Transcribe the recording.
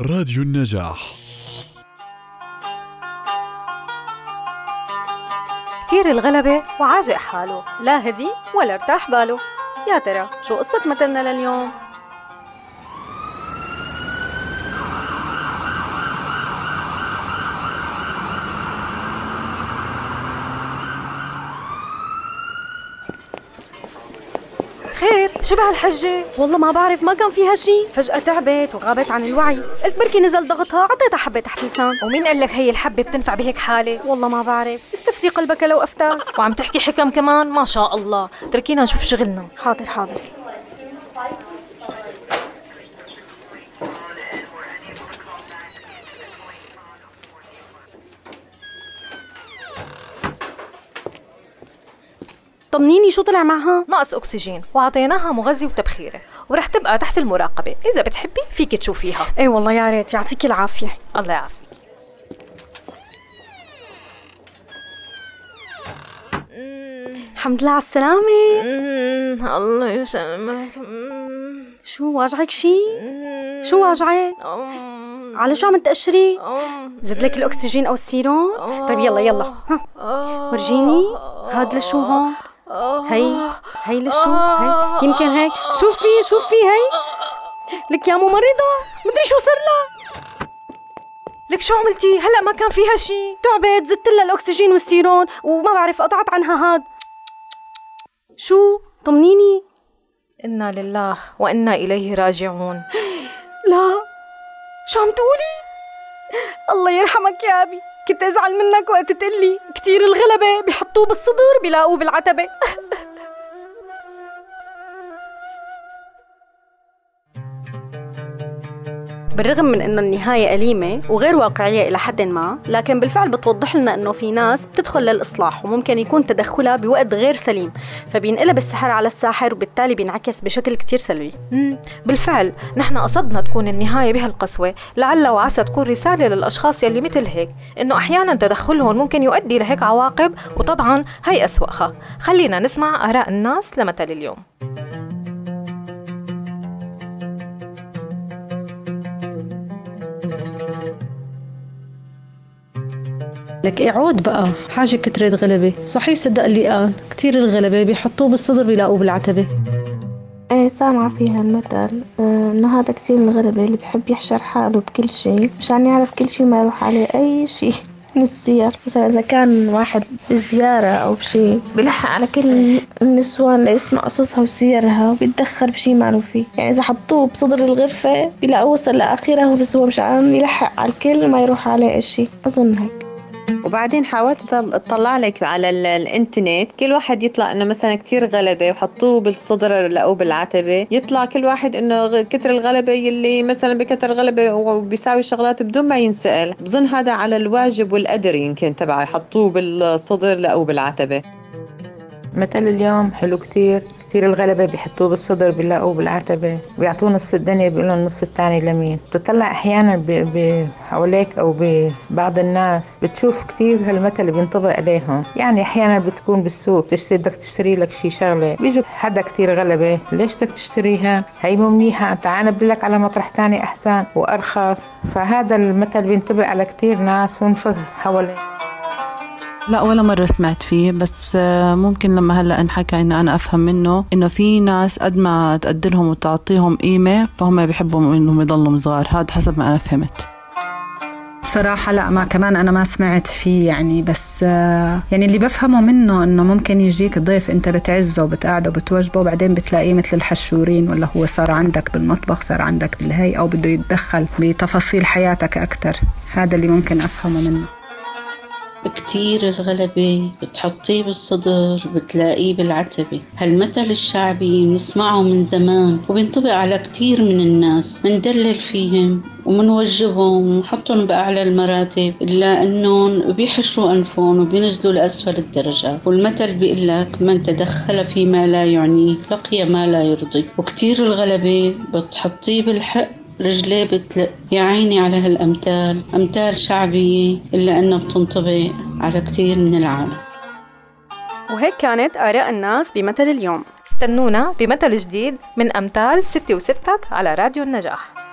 راديو النجاح. كتير الغلبة وعاجق حاله. لا هدي ولا ارتاح باله. يا ترى شو قصة مثلنا لليوم؟ شو بهالحجة؟ والله ما بعرف ما كان فيها شي. فجأة تعبت وغابت عن الوعي. قلت بركي نزل ضغطها عطيتها حبة تحت لسان ومين قال لك هي الحبة بتنفع بهيك حالة؟ والله ما بعرف. استفتي قلبك لو أفتاك وعم تحكي حكم كمان؟ ما شاء الله. تركينا نشوف شغلنا. حاضر حاضر. طمنيني شو طلع معها؟ ناقص أكسجين وعطيناها مغذي وتبخيرة ورح تبقى تحت المراقبة إذا بتحبي فيك تشوفيها. إيه والله يا ريت يعطيك العافية. الله يعافيك. الحمد لله على السلامة. الله يسلمك شو واجعك شي؟ شو واجعك؟ على شو عم تقشري؟ زد لك الأكسجين أو السيروم؟ طيب يلا يلا. ها. ورجيني. هاد لشو هون؟ آه، هي هي لشو؟ هي يمكن هيك. شوفي شوفي هي لك يا ممرضة مدري شو صار لها. لك شو عملتي؟ هلا ما كان فيها شيء تعبت زدت لها الأكسجين والسيرون وما بعرف قطعت عنها هاد. شو؟ طمنيني. إنا لله وإنا إليه راجعون. لا. شو عم تقولي؟ الله يرحمك يا أبي. كنت أزعل منك وقت تقلي. كتير الغلبة بحطوه بالصدر بلاقوه بالعتبة. بالرغم من إنه النهاية أليمة وغير واقعية إلى حد ما، لكن بالفعل بتوضح لنا إنه في ناس بتدخل للإصلاح وممكن يكون تدخلها بوقت غير سليم، فبينقلب السحر على الساحر وبالتالي بينعكس بشكل كتير سلبي. بالفعل نحن قصدنا تكون النهاية بهالقسوة لعل وعسى تكون رسالة للأشخاص يلي مثل هيك إنه أحيانا تدخلهم ممكن يؤدي لهيك عواقب وطبعا هي أسوأها. خلينا نسمع آراء الناس لمثل اليوم. لك اعود بقى. حاجة كترة غلبة صحيح صدق اللي قال كتير الغلبة بيحطوه بالصدر بيلاقوه بالعتبة. إيه سامعة فيها المثل. آه إنه هذا كتير الغلبة اللي بحب يحشر حاله بكل شي مشان يعرف كل شي ما يروح عليه أي شي من السير مثلا إذا كان واحد بزيارة أو بشي بلحق على كل النسوان اللي يسمع قصصها وسيرها وبيتدخل بشي ما له فيه. يعني إذا حطوه بصدر الغرفة بيلاقوه وصل لآخرها بس هو مشان يلحق على الكل ما يروح عليه أي شي أظن هيك. وبعدين حاولت اطلع لك على ال- الإنترنت. كل واحد يطلع إنه مثلا كتير غلبة وحطوه بالصدر لقوه بالعتبة. يطلع كل واحد إنه كتر الغلبة يلي مثلا بكتر غلبة وبيساوي شغلات بدون ما ينسأل. بظن هذا على الواجب والقدر يمكن تبعه. يحطوه بالصدر لقوه بالعتبة. مثل اليوم حلو كتير. كتير الغلبة بيحطوه بالصدر بيلاقوه بالعتبة بيعطوه نص الدنيا بيقولوا النص التاني لمين؟ بتطلع أحيانا ب- ب- حواليك أو ببعض الناس بتشوف كتير هالمثل بينطبق عليهم. يعني أحيانا بتكون بالسوق بتشتري بدك تشتري لك شي شغلة. بيجوا حدا كتير غلبة ليش بدك تشتريها؟ هي مو منيحة تعال بدلك على مطرح تاني أحسن وأرخص. فهذا المثل بينطبق على كتير ناس ونفخ حواليك. لا ولا مرة سمعت فيه بس آه، ممكن لما هلأ انحكى إنه أنا أفهم منه إنه في ناس قد ما تقدرهم وتعطيهم قيمة فهم بيحبوا إنهم يضلوا صغار. هذا حسب ما أنا فهمت. صراحة لا ما كمان أنا ما سمعت فيه يعني بس آه، يعني اللي بفهمه منه إنه ممكن يجيك ضيف أنت بتعزه وبتقعده وبتوجبه وبعدين بتلاقيه مثل الحشورين ولا هو صار عندك بالمطبخ صار عندك بالهي أو بده يتدخل بتفاصيل حياتك أكتر. هذا اللي ممكن أفهمه منه. كتير الغلبة بتحطيه بالصدر بتلاقيه بالعتبة. هالمثل الشعبي بنسمعه من زمان وبينطبق على كتير من الناس. بندلل فيهم ومنوجبهم ونحطهم بأعلى المراتب إلا أنهم بيحشروا أنفهم وبينزلوا لأسفل الدرجات والمثل بيقول لك من تدخل فيما لا يعنيه لقي ما لا يرضي. وكتير الغلبة بتحطيه بالحق رجليه بتلق يا عيني على هالأمثال أمثال شعبية إلا أنها بتنطبق على كتير من العالم. وهيك كانت آراء الناس بمثل اليوم. استنونا بمثل جديد من أمثال ستي وستك على راديو النجاح.